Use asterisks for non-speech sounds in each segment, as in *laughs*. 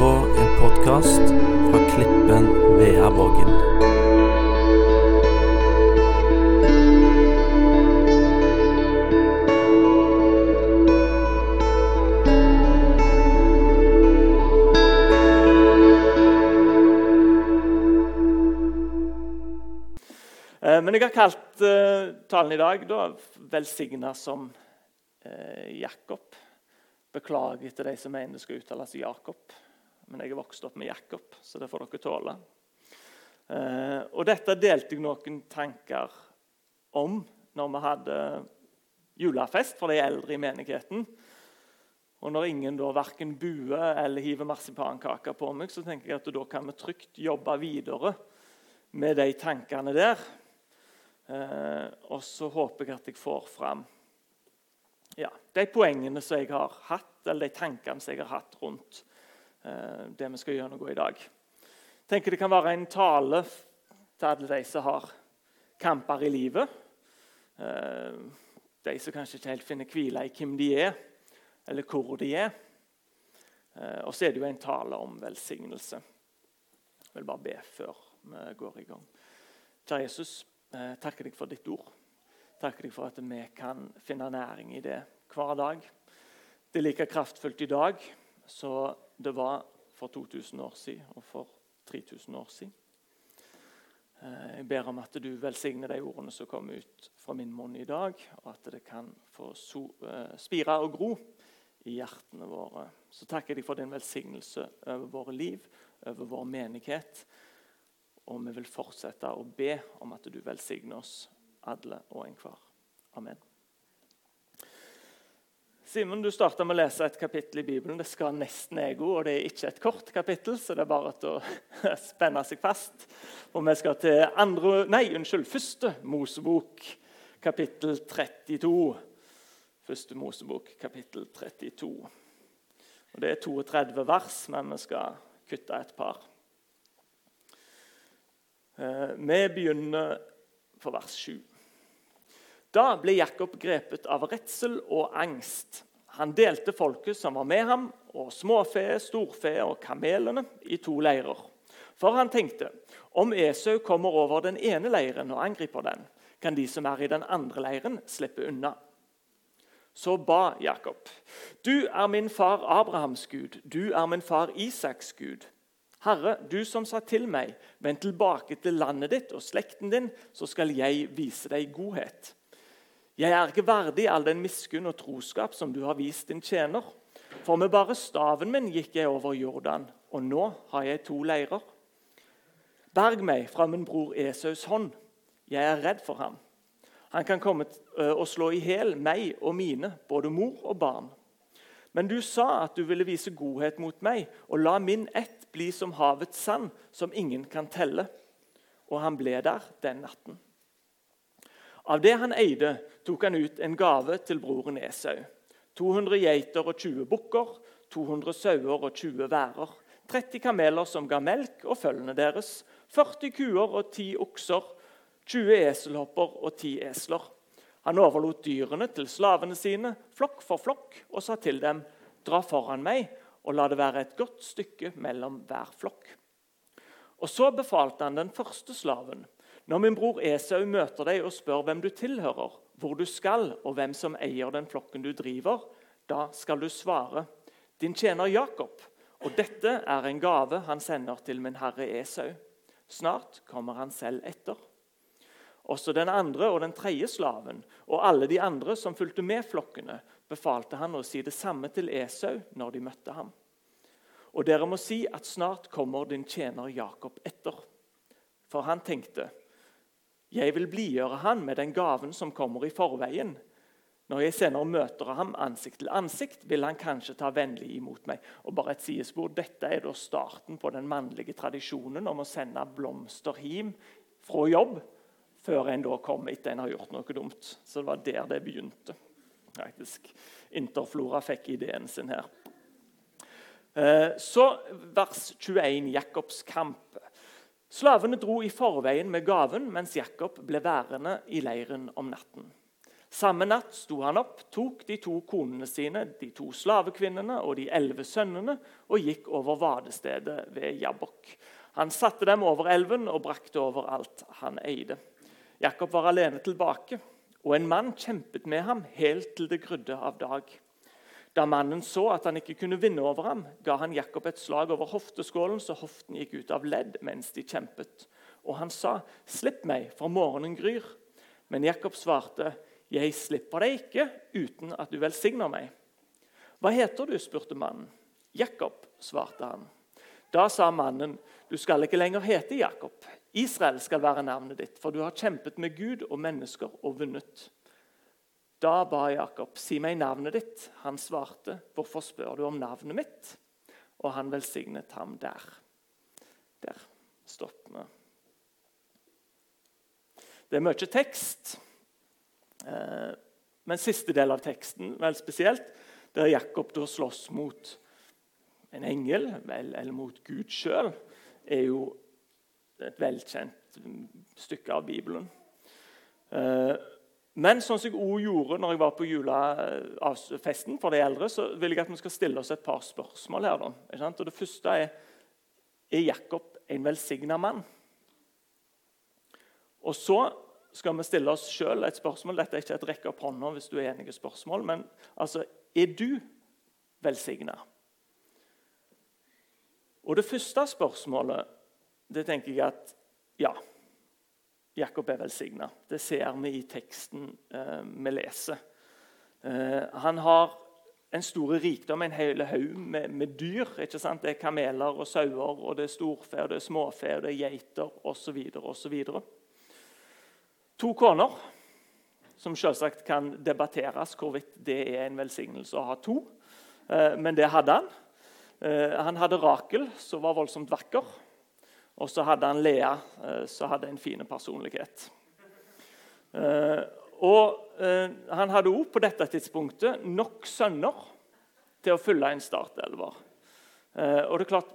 på en podkast fra Klippen Vea Vågen. Men jeg har kalt eh, talen i dag da, 'velsigna som eh, Jakob'. Beklager til de som mener det skal uttales Jakob. Men jeg er vokst opp med Jakob, så det får dere tåle. Eh, og dette delte jeg noen tanker om når vi hadde julefest for de eldre i menigheten. Og når ingen da verken buer eller hiver marsipankaker på meg, så tenker jeg at da kan vi trygt jobbe videre med de tankene der. Eh, og så håper jeg at jeg får fram ja, de poengene som jeg har hatt, eller de tankene som jeg har hatt rundt det vi skal gjennomgå i dag. Jeg tenker Det kan være en tale til alle de som har kamper i livet. Eh, de som kanskje ikke helt finner hvile i hvem de er, eller hvor de er. Eh, og så er det jo en tale om velsignelse. Jeg vil bare be før vi går i gang. Kjære Jesus, eh, takker deg for ditt ord. Takker deg for at vi kan finne næring i det hver dag. Det er like kraftfullt i dag som det var for 2000 år siden og for 3000 år siden. Eh, Jeg ber om at du velsigner de ordene som kommer ut fra min munn i dag, og at det kan få so eh, spire og gro i hjertene våre. Så takker jeg deg for din velsignelse over våre liv, over vår menighet. Og vi vil fortsette å be om at du velsigner oss alle og enhver. Amen. Simen, du starta med å lese et kapittel i Bibelen. Det skal nesten òg, og det er ikke et kort kapittel, så det er bare å *laughs* spenne seg fast. Og vi skal til andre, nei, unnskyld, første Mosebok, kapittel 32. Første Mosebok, kapittel 32. Og Det er 32 vers, men vi skal kutte et par. Eh, Vi begynner på vers 7. Da ble Jakob grepet av redsel og angst. Han delte folket som var med ham, og småfe, storfe og kamelene, i to leirer. For han tenkte om Esau kommer over den ene leiren og angriper den, kan de som er i den andre leiren, slippe unna. Så ba Jakob. Du er min far Abrahams Gud, du er min far Isaks Gud. Herre, du som sa til meg, vend tilbake til landet ditt og slekten din, så skal jeg vise deg godhet. Jeg er ikke verdig all den miskunn og troskap som du har vist din tjener. For med bare staven min gikk jeg over Jordan, og nå har jeg to leirer. Berg meg fra min bror Esaus hånd. Jeg er redd for ham. Han kan komme og slå i hjel meg og mine, både mor og barn. Men du sa at du ville vise godhet mot meg og la min ett bli som havets sand, som ingen kan telle. Og han ble der den natten. Av det han eide, tok han ut en gave til broren Esau. 200 geiter og 20 bukker, 200 sauer og 20 værer. 30 kameler som ga melk, og følgene deres. 40 kuer og 10 okser. 20 eselhopper og 10 esler. Han overlot dyrene til slavene sine, flokk for flokk, og sa til dem.: Dra foran meg, og la det være et godt stykke mellom hver flokk. Og Så befalte han den første slaven. Når min bror Esau møter deg og spør hvem du tilhører, hvor du skal, og hvem som eier den flokken du driver, da skal du svare, din tjener Jakob, og dette er en gave han sender til min herre Esau. Snart kommer han selv etter. Også den andre og den tredje slaven og alle de andre som fulgte med flokkene, befalte han å si det samme til Esau når de møtte ham. Og dere må si at snart kommer din tjener Jakob etter. For han tenkte, jeg vil blidgjøre han med den gaven som kommer i forveien. Når jeg senere møter ham ansikt til ansikt, vil han kanskje ta vennlig imot meg. Og bare et sidespor, Dette er da starten på den mannlige tradisjonen om å sende blomster hjem fra jobb før en da kommer etter en har gjort noe dumt. Så det var der det begynte. Faktisk. Interflora fikk ideen sin her. Eh, Så vers 21, Jakobs kamp. Slavene dro i forveien med gaven, mens Jakob ble værende i leiren om natten. Samme natt sto han opp, tok de to konene sine, de to slavekvinnene og de elleve sønnene, og gikk over vadestedet ved Jabbok. Han satte dem over elven og brakte over alt han eide. Jakob var alene tilbake, og en mann kjempet med ham helt til det grudde av dag. Da mannen så at han ikke kunne vinne over ham, ga han Jakob et slag over hofteskålen, så hoften gikk ut av ledd mens de kjempet. Og han sa, 'Slipp meg, for morgenen gryr.' Men Jakob svarte, 'Jeg slipper deg ikke uten at du velsigner meg.' 'Hva heter du?' spurte mannen. 'Jakob', svarte han. Da sa mannen, 'Du skal ikke lenger hete Jakob. Israel skal være navnet ditt, for du har kjempet med Gud og mennesker og vunnet.' Da ba Jakob, 'Si meg navnet ditt.' Han svarte, 'Hvorfor spør du om navnet mitt?' Og han velsignet ham der. Der stopper vi. Det er mye tekst. Eh, men siste del av teksten, vel spesielt, der Jakob da slåss mot en engel, vel, eller mot Gud sjøl, er jo et velkjent stykke av Bibelen. Eh, men sånn som jeg også gjorde når jeg var på julefesten for de eldre, så vil jeg at vi skal stille oss et par spørsmål her. Da. Og Det første er er Jakob en velsigna mann. Og så skal vi stille oss sjøl et spørsmål. Dette er ikke et rekke opp hånda hvis du er enig i spørsmål, men altså, er du velsigna? Og det første spørsmålet det tenker jeg at ja, Jakob er velsigna. Det ser vi i teksten eh, vi leser. Eh, han har en stor rikdom, en hel haug med, med, dyr. ikke sant? Det er kameler og sauer, og det er storfe, og det er småfe, og det er geiter osv. osv. To koner, som selvsagt kan debatteres hvorvidt det er en velsignelse å ha to. Eh, men det hadde han. Eh, han hadde Rakel, som var voldsomt vakker. Og så hadde han Lea, eh, som hadde en fin personlighet. Og han hadde òg på dette tidspunktet nok sønner til å fylle en startelver. Og det er klart,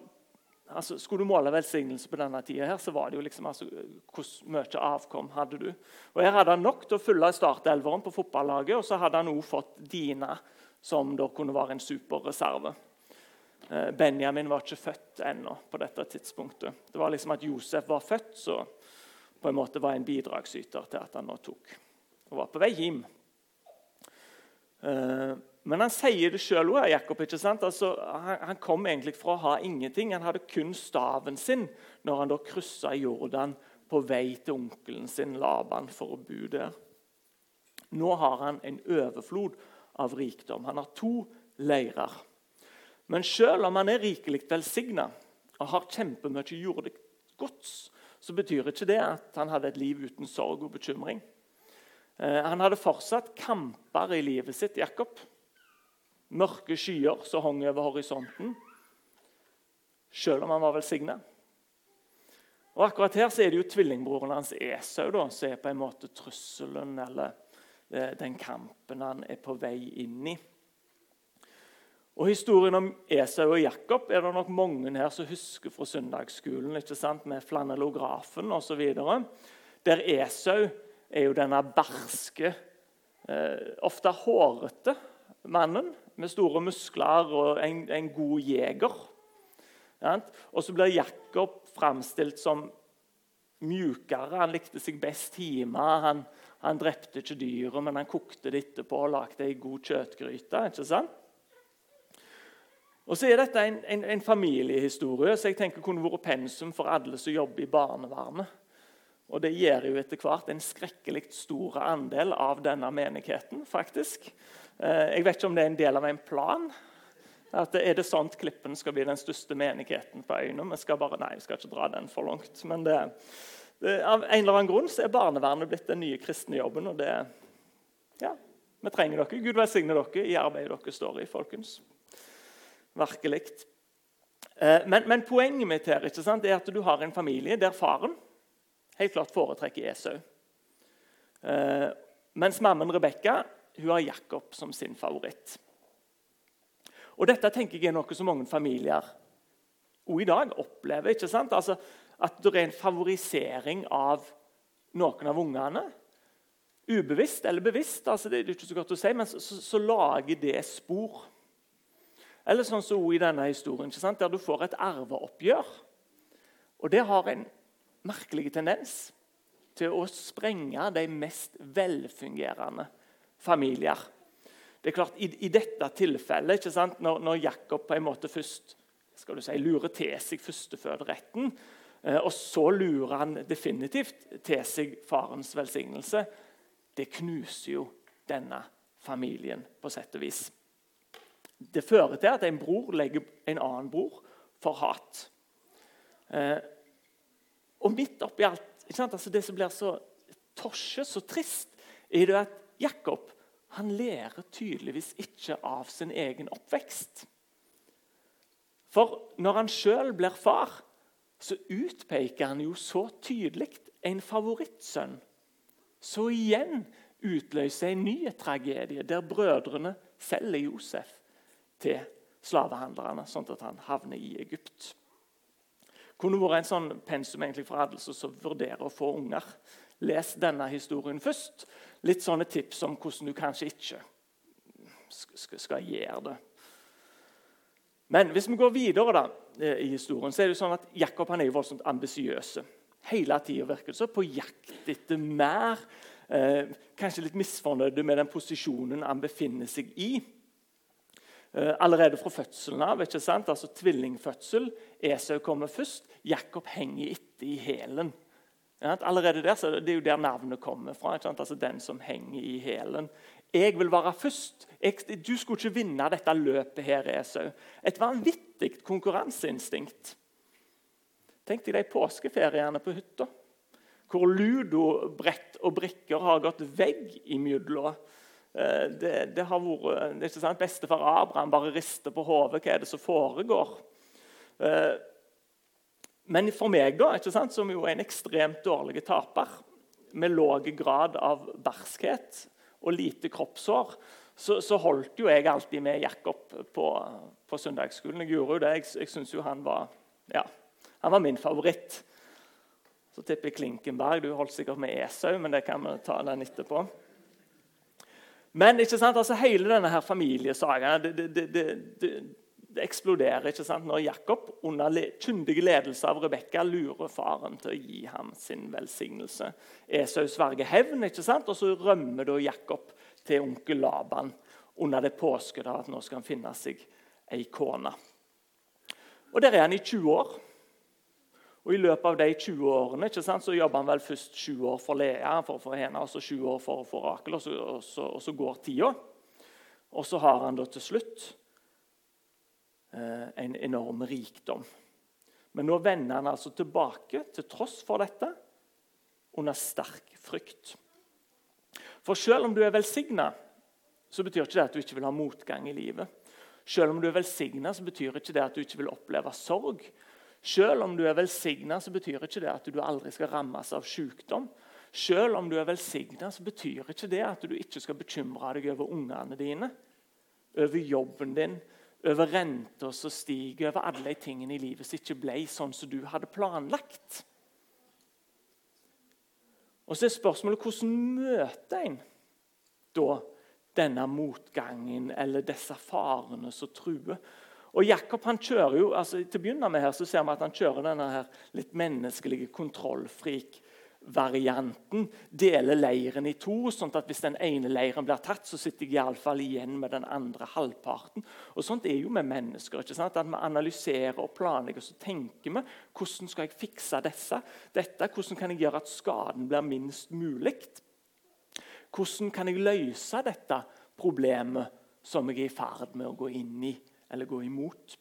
altså, Skulle du måle velsignelse på denne tida, så var det jo liksom altså, hvor mye avkom hadde du. Og Her hadde han nok til å fylle startelveren på fotballaget, og så hadde han også fått Dina, som da kunne være en superreserve. Eh, Benjamin var ikke født ennå på dette tidspunktet. Det var liksom at Josef var født, så på en måte var en bidragsyter til at han nå tok og var på vei hjem. Uh, men han sier det sjøl òg, Jakob. ikke sant? Altså, han, kom egentlig fra å ha ingenting. Han hadde kun staven sin når han da kryssa Jordan på vei til onkelen sin Laban for å bo der. Nå har han en overflod av rikdom. Han har to leirer. Men selv om han er rikelig velsigna og har kjempemye jordisk gods, så betyr ikke det at han hadde et liv uten sorg og bekymring. Eh, han hadde fortsatt kamper i livet sitt, Jakob mørke skyer som hang over horisonten, selv om han var velsigna. Og akkurat her så er det jo tvillingbroren hans Esau da, som er på en måte trusselen eller eh, den kampen han er på vei inn i. Og Historien om Esau og Jakob er det nok mange her som husker fra søndagsskolen. ikke sant, Med flanellografen osv. Der Esau er jo denne barske, eh, ofte hårete mannen med store muskler og en, en god jeger. Og så blir Jakob framstilt som mjukere. Han likte seg best hjemme. Han, han drepte ikke dyret, men han kokte det etterpå og lagde ei god kjøttgryte. ikke sant? Og så er Dette en, en, en, familiehistorie så jeg tenker kunne vært pensum for alle som jobber i barnevernet. Og Det gjør jo etter hvert en skrekkelig stor andel av denne menigheten. faktisk. Eh, jeg vet ikke om det er en del av en plan. At Er det sånn Klippen skal bli den største menigheten på øyene? Vi skal bare, nei, vi skal ikke dra den for langt. Men det, det, av en eller annen grunn så er barnevernet blitt den nye kristne jobben. og det, ja, Vi trenger dere. Gud velsigne dere i arbeidet dere står i, folkens. Virkelig. Eh, men, men, poenget mitt her sant, er at du har en familie der faren helt klart foretrekker Esau. Eh, mens mammen Rebekka har Jakob som sin favoritt. Og Dette tenker jeg er noe som mange familier og i dag opplever. ikke sant? Altså, at det er en favorisering av noen av ungene. ubevisst eller bevisst, altså det er ikke så godt å si, men så, så lager det spor. Eller sånn som i denne historien, der du får et arveoppgjør. Og det har en merkelig tendens til å sprenge de mest velfungerende familier. Det er klart, I, i dette tilfellet, når, når, Jakob på en måte først skal du si, lurer til seg førstefødretten, eh, og så lurer han definitivt til seg farens velsignelse, det knuser jo denne familien på sett og vis. Det fører til at en bror legger en annen bror for hat. Eh, og midt oppi alt altså Det som blir så tosje, så trist, er det at Jakob han lærer tydeligvis ikke av sin egen oppvekst. For når han sjøl blir far, så utpeker han jo så tydelig en favorittsønn. Så igjen utløser en ny tragedie, der brødrene selger Josef til slavehandlerne, sånn at han havner i Egypt kunne vært en sånn pensum egentlig for alle som vurderer å få unger. Les denne historien først. Litt sånne tips om hvordan du kanskje ikke skal gjøre det. Men hvis vi går videre da, eh, i historien, så er det sånn at Jakob han er jo voldsomt ambisiøs. Hele tida virker det så på jakt etter mer. Eh, kanskje litt misfornøyd med den posisjonen han befinner seg i. Eh, allerede fra fødselen av. ikke sant? Altså Tvillingfødsel. Esau kommer først. Jakob henger etter i hælen. Allerede der, så Det er jo der navnet kommer fra. Altså Den som henger i hælen. Jeg vil være først. Jeg, du skulle ikke vinne dette løpet her, Esau. Et vanvittig konkurranseinstinkt. Tenk deg de påskeferiene på hytta, hvor ludobrett og brikker har gått vegg imellom det, det, har vært er ikke sant, Bestefar Abraham bare rister på hodet. Hva er det som foregår? Eh, men for meg, da, ikke sant, som jo er en ekstremt dårlig taper, med lav grad av barskhet og lite kroppshår, så, så, holdt jo jeg alltid med Jakob på, på søndagsskolen. Jeg gjorde jo det. Jeg, jeg syns jo han var, ja, han var min favoritt. Så tipper jeg Klinkenberg. Du holdt sikkert med Esau, men det kan vi ta den etterpå. Men ikke sant, altså hele denne her familiesagaen det, det, det, det, eksploderer ikke sant, når Jakob under le kyndig ledelse av Rebekka lurer faren til å gi ham sin velsignelse. Esau sverger hevn, ikke sant, og så rømmer da Jakob til onkel Laban under det påskuddet at nå skal han finne seg ei kone. Og Der er han i 20 år. Og I løpet av de 20 årene ikke sant, så jobber han vel først 20 år for Lea for, for henne, og så 20 år for, for Rakel, og så, og, og så, går tida. Og så har han da til slutt eh, en enorm rikdom. Men nå vender han altså tilbake, til tross for dette, under sterk frykt. For selv om du er velsigna, så betyr ikke det at du ikke vil ha motgang i livet. Selv om du er velsigna, betyr ikke det at du ikke vil oppleve sorg. Selv om du er velsigna, betyr ikke det at du aldri skal rammes av sykdom. Selv om du er velsigna, betyr ikke det at du ikke skal bekymre deg over ungene dine, over jobben din, over renter som stiger, over alle de tingene i livet som ikke ble sånn som du hadde planlagt. Og så er spørsmålet hvordan møter en da denne motgangen eller disse farene som truer? Og Jakob han kjører jo, altså Til å begynne med her så ser vi at han kjører denne her litt menneskelige kontrollfrik-varianten. Deler leiren i to, sånn at hvis den ene leiren blir tatt, så sitter jeg iallfall igjen med den andre halvparten. Og Sånt er jo med mennesker. ikke sant? At Vi analyserer og planlegger så tenker vi hvordan skal jeg fikse disse? dette. Hvordan kan jeg gjøre at skaden blir minst mulig? Hvordan kan jeg løse dette problemet som jeg er i ferd med å gå inn i? Eller gå imot.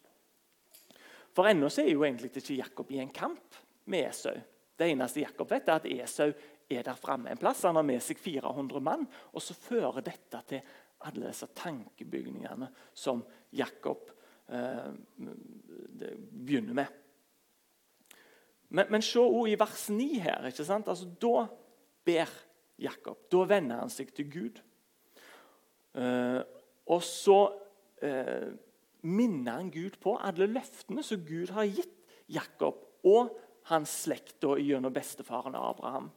For ennå er jo egentlig ikke Jakob i en kamp med Esau. Det eneste Jakob vet, er at Esau er der framme en plass. Han har med seg 400 mann. Og så fører dette til alle disse tankebygningene som Jakob eh, begynner med. Men, men se også i vers 9 her. ikke sant? Altså, Da ber Jakob. Da vender han seg til Gud. Eh, og så eh, minner han Gud på alle løftene som Gud har gitt Jakob og hans slekt gjennom bestefaren Abraham.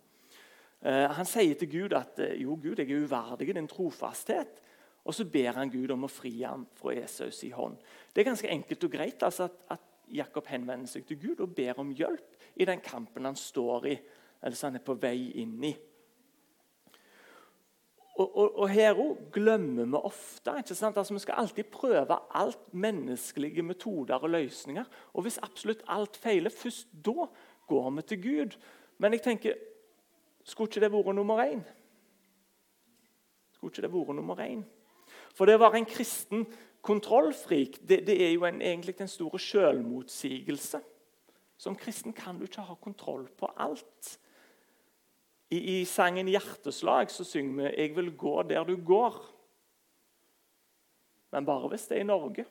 Eh, han sier til Gud at eh, jo, Gud, jeg er uverdig i din trofasthet. Og så ber han Gud om å fri ham fra Esaus i hånd. Det er ganske enkelt og greit altså at, at, Jakob henvender seg til Gud og ber om hjelp i den kampen han står i, eller som han er på vei inn i. Og, og, og Her òg glemmer vi ofte. ikke sant? Altså, Vi skal alltid prøve alt menneskelige metoder og løsninger. Og hvis absolutt alt feiler, først da går vi til Gud. Men jeg tenker, skulle ikke det vært nummer én? Skulle ikke det vært nummer én? For det å være en kristen kontrollfrik det, det er jo en, egentlig en stor selvmotsigelse. Som kristen kan du ikke ha kontroll på alt. I, I, sangen 'Hjerteslag' så synger vi 'Jeg vil gå der du går'. Men bare hvis det er i Norge,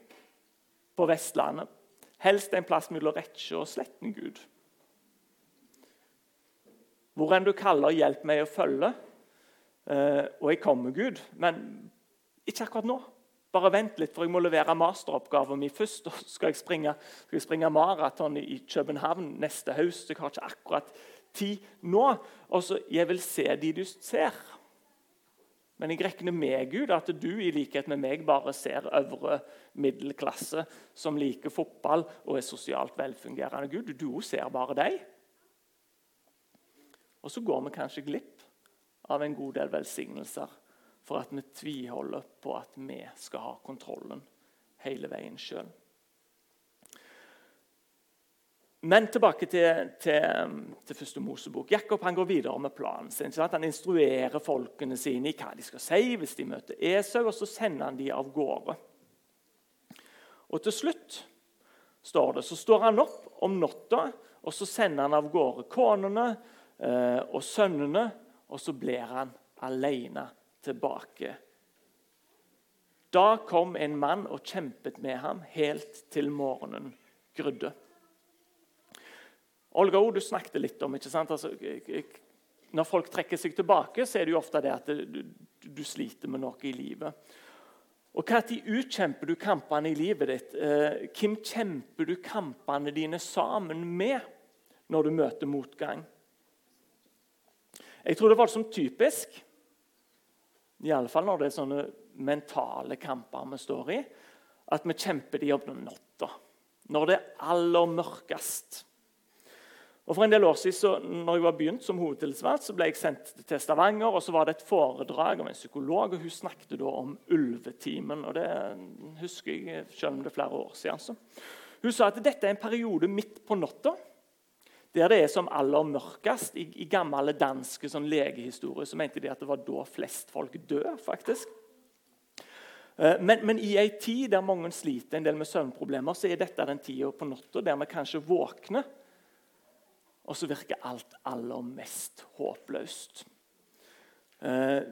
på Vestlandet. Helst en plass mellom Rettsjø og Slettengud. Hvor enn du kaller, hjelp meg å følge. eh, og jeg kommer, Gud. Men ikke akkurat nå. Bare vent litt, for jeg må levere masteroppgaven min først. og skal jeg springe, skal jeg springe maraton i København neste høst. Jeg har ikke akkurat tid nå. Og så, Jeg vil se de du ser. Men jeg regner med Gud at du i likhet med meg bare ser øvre middelklasse som liker fotball og er sosialt velfungerende. Gud, du ser bare deg. Og så går vi kanskje glipp av en god del velsignelser for at vi tviholder på at vi skal ha kontrollen hele veien sjøl. Men tilbake til, til, til første Mosebok. Jakob han går videre med planen sin. Han instruerer folkene sine i hva de skal si hvis de møter Esau, og så sender han de av gårde. Og Til slutt står det, så står han opp om natta, og så sender han av gårde konene Eh, og sønnene, og så blir han alene tilbake. Da kom en mann og kjempet med ham helt til morgenen grudde. Olga, du snakket litt om ikke sant? Altså, Når folk trekker seg tilbake, så er det jo ofte det at du, du sliter med noe i livet. Og Når utkjemper du kampene i livet ditt? Eh, hvem kjemper du kampene dine sammen med når du møter motgang? Jeg tror det var sånn typisk, iallfall når det er sånne mentale kamper vi står i, at vi kjemper de om natta. Når det er aller mørkest. Og For en del år siden, så, når jeg var begynt som hovedtillitsvalgt, så ble jeg sendt til Stavanger. og Så var det et foredrag av en psykolog, og hun snakket da om ulvetimen. og Det husker jeg, selv om det er flere år siden. Altså. Hun sa at dette er en periode midt på natta der det er som aller mørkest. I, i gamle danske sånn legehistorie så mente de at det var da flest folk dør. faktisk. Eh, men, men, i ei tid der mange sliter en del med søvnproblemer, så er dette den tida på natta der vi kanskje våkner, og så virker alt aller mest håpløst. Eh,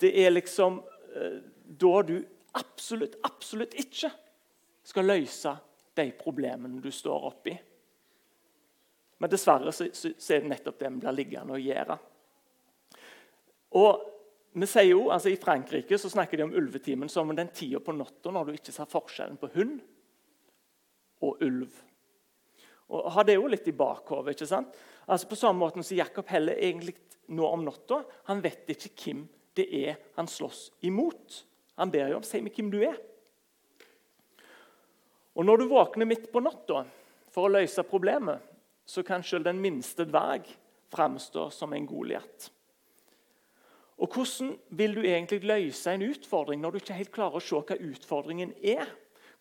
det er liksom eh, da du absolutt, absolutt ikke skal løse de problemene du står oppi. Men dessverre så, så, så er det nettopp det vi blir liggende og gjøre. Og vi sier jo, altså I Frankrike så snakker de om ulvetimen som den tida på natta når du ikke ser forskjellen på hund og ulv. Og Ha det jo litt i bakhodet. ikke sant? Altså På samme måte som Jakob heller egentlig nå om natta. Han vet ikke hvem det er han slåss imot. Han ber jo om si meg hvem du er. Og Når du våkner midt på natta for å løse problemet, så kan selv den minste dverg framstå som en Goliat. Og Hvordan vil du egentlig løse en utfordring når du ikke helt klarer å se hva utfordringen er?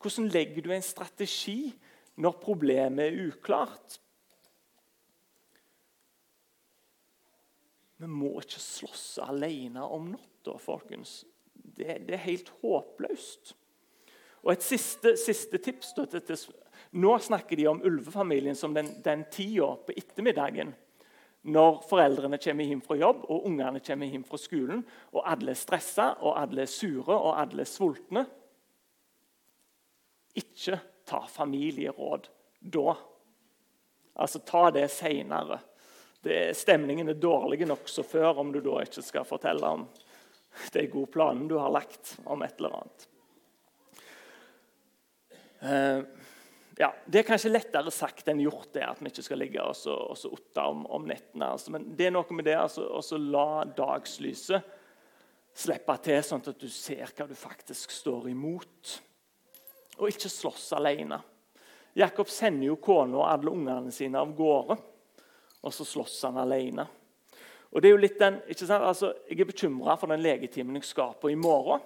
Hvordan legger du en strategi når problemet er uklart? Vi må ikke slåss alene om natta, folkens. Det, det, er helt håpløst. Og Et siste, siste tips til, til, nå snakker de om ulvefamilien som den, den tida på ettermiddagen når foreldrene kommer hjem fra jobb og ungene kommer hjem fra skolen, og alle er stressa, og alle er sure og alle er sultne. Ikke ta familieråd da. Altså, ta det seinere. Stemningen er dårlig nokså før om du da ikke skal fortelle om de gode planene du har lagt om et eller annet. Uh, ja, Det er kanskje lettere sagt enn gjort det, at vi ikke skal ligge og så, og så otte om, om, nettene. Altså. Men det er noe med det altså, å la dagslyset slippe til, sånn at du ser hva du faktisk står imot. Og ikke slåss alene. Jakob sender jo kona og alle ungene sine av gårde, og så slåss han alene. Og det er jo litt den, ikke sant? Altså, Jeg er bekymra for den legetimen jeg skal på i morgen.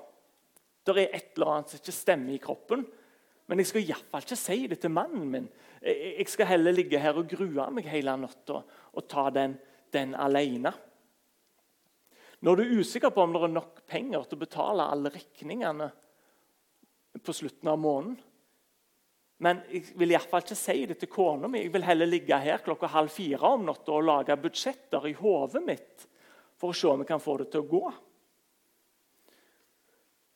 Det er et eller annet som ikke stemmer i kroppen. Men jeg skal iallfall ikke si det til mannen min. Jeg skal heller ligge her og grue meg hele natta og ta den, den alene. Når du er usikker på om det er nok penger til å betale alle regningene på slutten av måneden Men jeg vil iallfall ikke si det til kona mi. Jeg vil heller ligge her klokka halv fire om natta og lage budsjetter i hodet mitt for å se om jeg kan få det til å gå.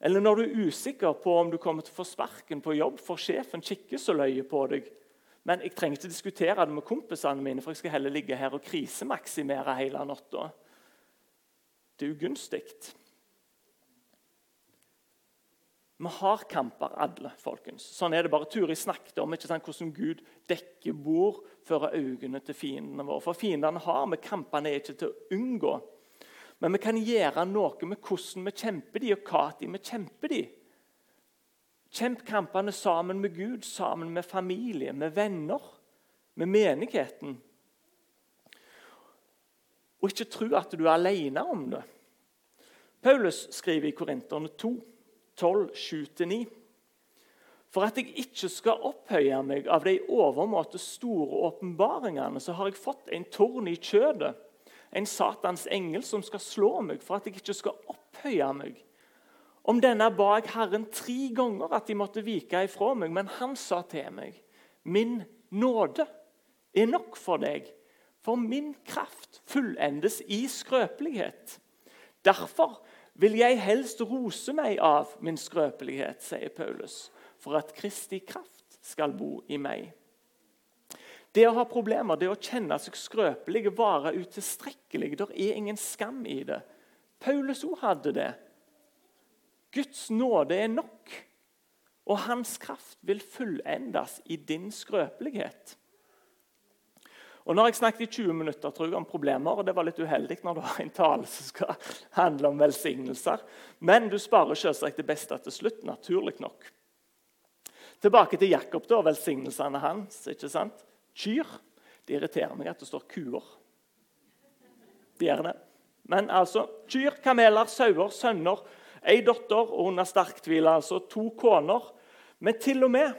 Eller når du er usikker på om du kommer til å få sparken på jobb, for sjefen kikker så løye på deg. Men jeg trenger ikke diskutere det med kompisene mine, for jeg skal heller ligge her og krisemaksimere hele natta. Det er ugunstig. Vi har kamper, alle. folkens. Sånn er det bare. Turi snakket om ikke sant, hvordan Gud dekker bord for øynene til fiendene våre. For fiendene har vi. Kampene er ikke til å unngå. Men vi kan gjøre noe med hvordan vi kjemper de, og hva de vi kjemper de. Kjemp kampene sammen med Gud, sammen med familie, med venner, med menigheten. Og ikke tro at du er alene om det. Paulus skriver i Korinterne 2, 12, 7-9. For at jeg ikke skal opphøye meg av de overmåte store åpenbaringene, så har jeg fått en torn i kjødet, en Satans engel som skal slå meg, for at jeg ikke skal opphøye meg. Om denne ba jeg Herren tre ganger at de måtte vike ifra meg, men han sa til meg, min nåde er nok for deg, for min kraft fullendes i skrøpelighet. Derfor vil jeg helst rose meg av min skrøpelighet, sier Paulus, for at Kristi kraft skal bo i meg. Det å ha problemer, det å kjenne seg skrøpelig, være utilstrekkelig, det er ingen skam i det. Paulus òg hadde det. Guds nåde er nok, og hans kraft vil fullendes i din skrøpelighet. Og Nå har jeg snakket i 20 minutter tror jeg, om problemer, og det var litt uheldig når du har en tale som skal handle om velsignelser. Men du sparer selvsagt det beste til slutt, naturlig nok. Tilbake til Jakob og velsignelsene hans. ikke sant? Kyr. Det irriterer meg at det står kuer. Det gjør det. Men altså kyr, kameler, sauer, sønner, ei datter og under sterk tvil altså to koner. Men til og med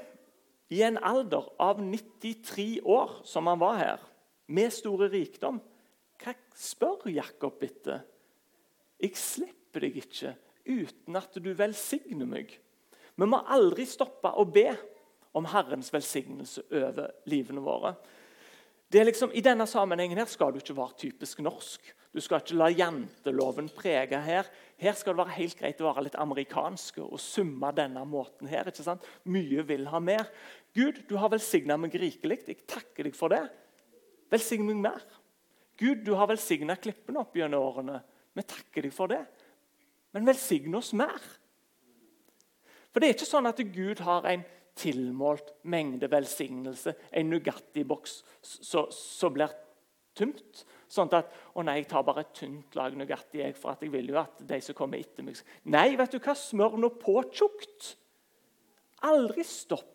i en alder av 93 år, som han var her, med store rikdom. Hva spør Jakob etter? Jeg slipper deg ikke uten at du velsigner meg. Vi må aldri stoppe å be om Herrens velsignelse over livene våre. Det er liksom, I denne sammenhengen her skal du ikke være typisk norsk. Du skal ikke la janteloven prege her. Her skal det være helt greit å være litt amerikansk og summe denne måten. her, ikke sant? Mye vil ha mer. Gud, du har velsigna meg rikelig. Jeg takker deg for det. Velsign meg mer. Gud, du har velsigna klippene opp gjennom årene. Vi takker deg for det. Men velsign oss mer. For det er ikke sånn at Gud har en tilmålt mengde velsignelse, en Nugatti-boks som blir tømt. Sånn at å nei, jeg tar bare et tynt lag Nugatti, jeg, for jeg vil jo at de som kommer etter meg Nei, vet du hva? Smør nå på tjukt. Aldri stopp.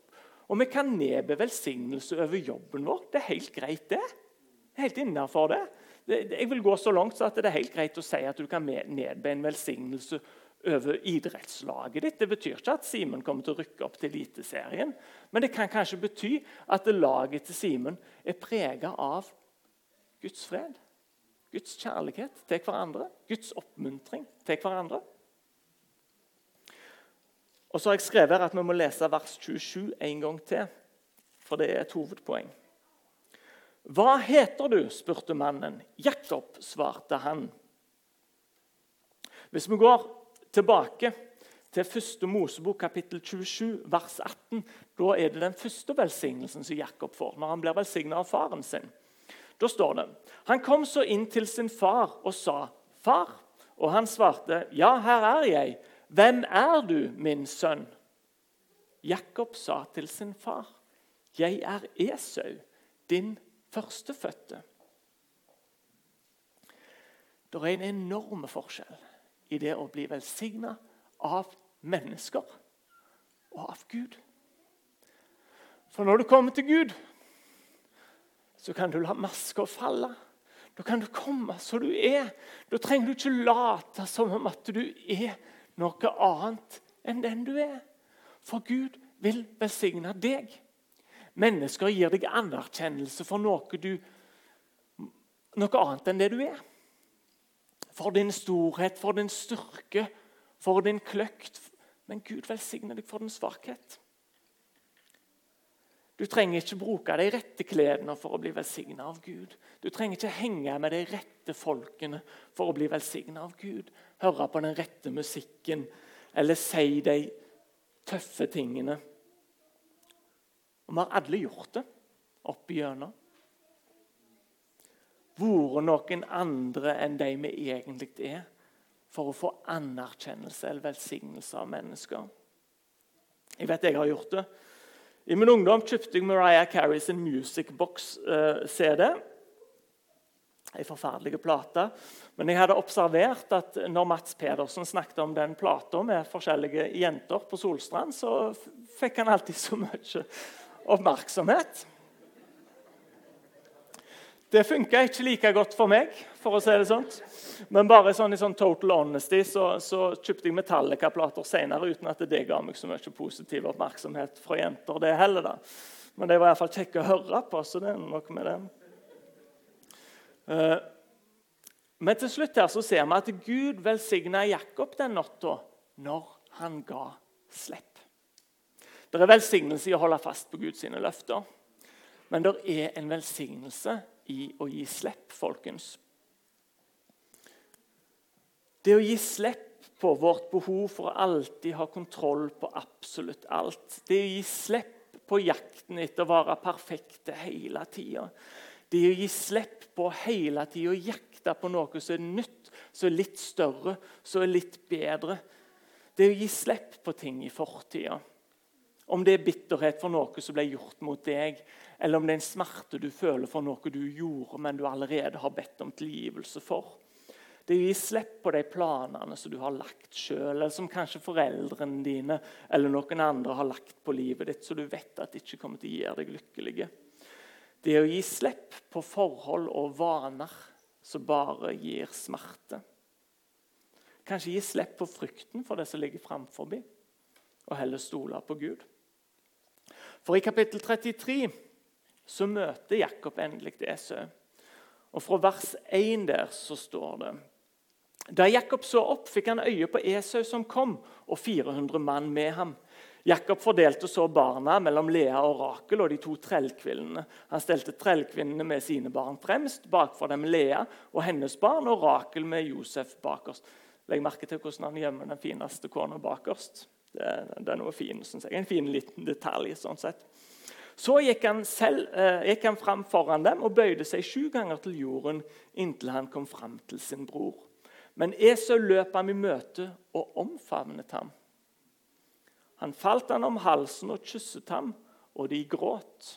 Og vi kan nedbe velsignelse over jobben vår. Det er helt greit, det helt innafor det. Jeg vil gå så langt så at det er helt greit å si at du kan nedbe en velsignelse over idrettslaget ditt. Det betyr ikke at Simen kommer til å rykke opp til Eliteserien. Men det kan kanskje bety at laget til Simen er prega av Guds fred, Guds kjærlighet til hverandre, Guds oppmuntring til hverandre. Og så har jeg skrevet her at vi må lese vers 27 en gang til, for det er et hovedpoeng. 'Hva heter du?' spurte mannen. 'Jakob', svarte han. Hvis vi går tilbake til første Mosebok kapittel 27, vers 18, da er det den første velsignelsen som Jakob får når han blir velsigna av faren sin. Da står det Han kom så inn til sin far og sa, 'Far.' Og han svarte, 'Ja, her er jeg. Hvem er du, min sønn?' Jakob sa til sin far, 'Jeg er Esau, din førstefødte'. Det er en enorm forskjell i det å bli velsigna av mennesker og av Gud. For når du kommer til Gud, så kan du la masker falle. Da kan du komme som du er. Da trenger du ikke late som om at du er noe annet enn den du er. For Gud vil velsigne deg. Mennesker gir deg anerkjennelse for noe, du, noe annet enn det du er. For din storhet, for din styrke, for din kløkt. Men Gud velsigner deg for din svakhet. Du trenger ikke bruke de rette klærne for å bli velsigna av Gud. Du trenger ikke henge med de rette folkene for å bli velsigna av Gud. Høre på den rette musikken eller si de tøffe tingene. Og Vi har alle gjort det opp igjennom. Vært noen andre enn de vi egentlig er, for å få anerkjennelse eller velsignelse av mennesker. Jeg vet jeg har gjort det. I min ungdom kjøpte jeg Mariah Carries Music Box-CD. Eh, en forferdelig plate. Men jeg hadde observert at når Mats Pedersen snakket om den plata med forskjellige jenter på Solstrand, så fikk han alltid så mye oppmerksomhet. Det funka ikke like godt for meg, for å si det sånn. Men bare sånn, i sånn total honesty så, så kjøpte jeg Metallica-plater senere uten at det ga meg så mye positiv oppmerksomhet fra jenter. det heller da. Men det var iallfall kjekke å høre på, så det er noe med det. Uh, men til slutt her så ser vi at Gud velsigna Jakob den natta når han ga slipp. Det er velsignelse i å holde fast på Guds løfter, men det er en velsignelse i å gi slipp, folkens. Det å gi slipp på vårt behov for å alltid ha kontroll på absolutt alt. Det å gi slipp på jakten etter å være perfekte hele tida. Det å gi slipp på hele tida å jakte på noe som er nytt, som er litt større, som er litt bedre. Det å gi slipp på ting i fortida. Om det er bitterhet for noe som ble gjort mot deg, eller om det er en smerte du føler for noe du gjorde, men du allerede har bedt om tilgivelse for. Det er å gi slipp på de planene som du har lagt sjøl, eller som kanskje foreldrene dine eller noen andre har lagt på livet ditt, så du vet at det ikke kommer til å gjøre deg lykkelige. Det å gi slipp på forhold og vaner som bare gir smerte. Kanskje gi slipp på frykten for det som ligger framfor, og heller stole på Gud. For i kapittel 33 så møter Jakob endelig Esau. Og Fra vers 1 der så står det Da Jakob så opp, fikk han øye på Esau som kom, og 400 mann med ham. Jakob fordelte så barna mellom Lea og Rakel og de to trellkvinnene. Han stelte trellkvinnene med sine barn fremst, bakfor dem Lea og hennes barn, og Rakel med Josef bakerst. Legg merke til hvordan han gjemmer den fineste kona bakerst. Det, det er noe fin, synes jeg. En fin liten detalj. sånn sett. Så gikk han, selv, eh, gikk han fram foran dem og bøyde seg sju ganger til jorden inntil han kom fram til sin bror. Men Esau løp ham i møte og omfavnet ham. Han falt han om halsen og kysset ham, og de gråt.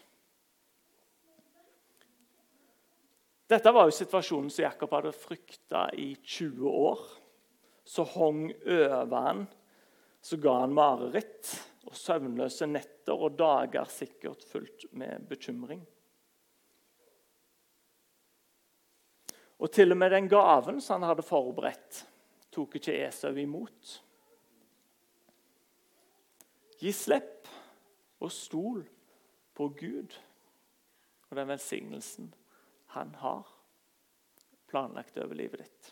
Dette var jo situasjonen som Jakob hadde frykta i 20 år. Så hong over han så ga han mareritt og søvnløse netter og dager sikkert fullt med bekymring. Og til og med den gaven som han hadde forberedt, tok ikke Esau imot. Gi slipp og stol på Gud og den velsignelsen han har planlagt over livet ditt.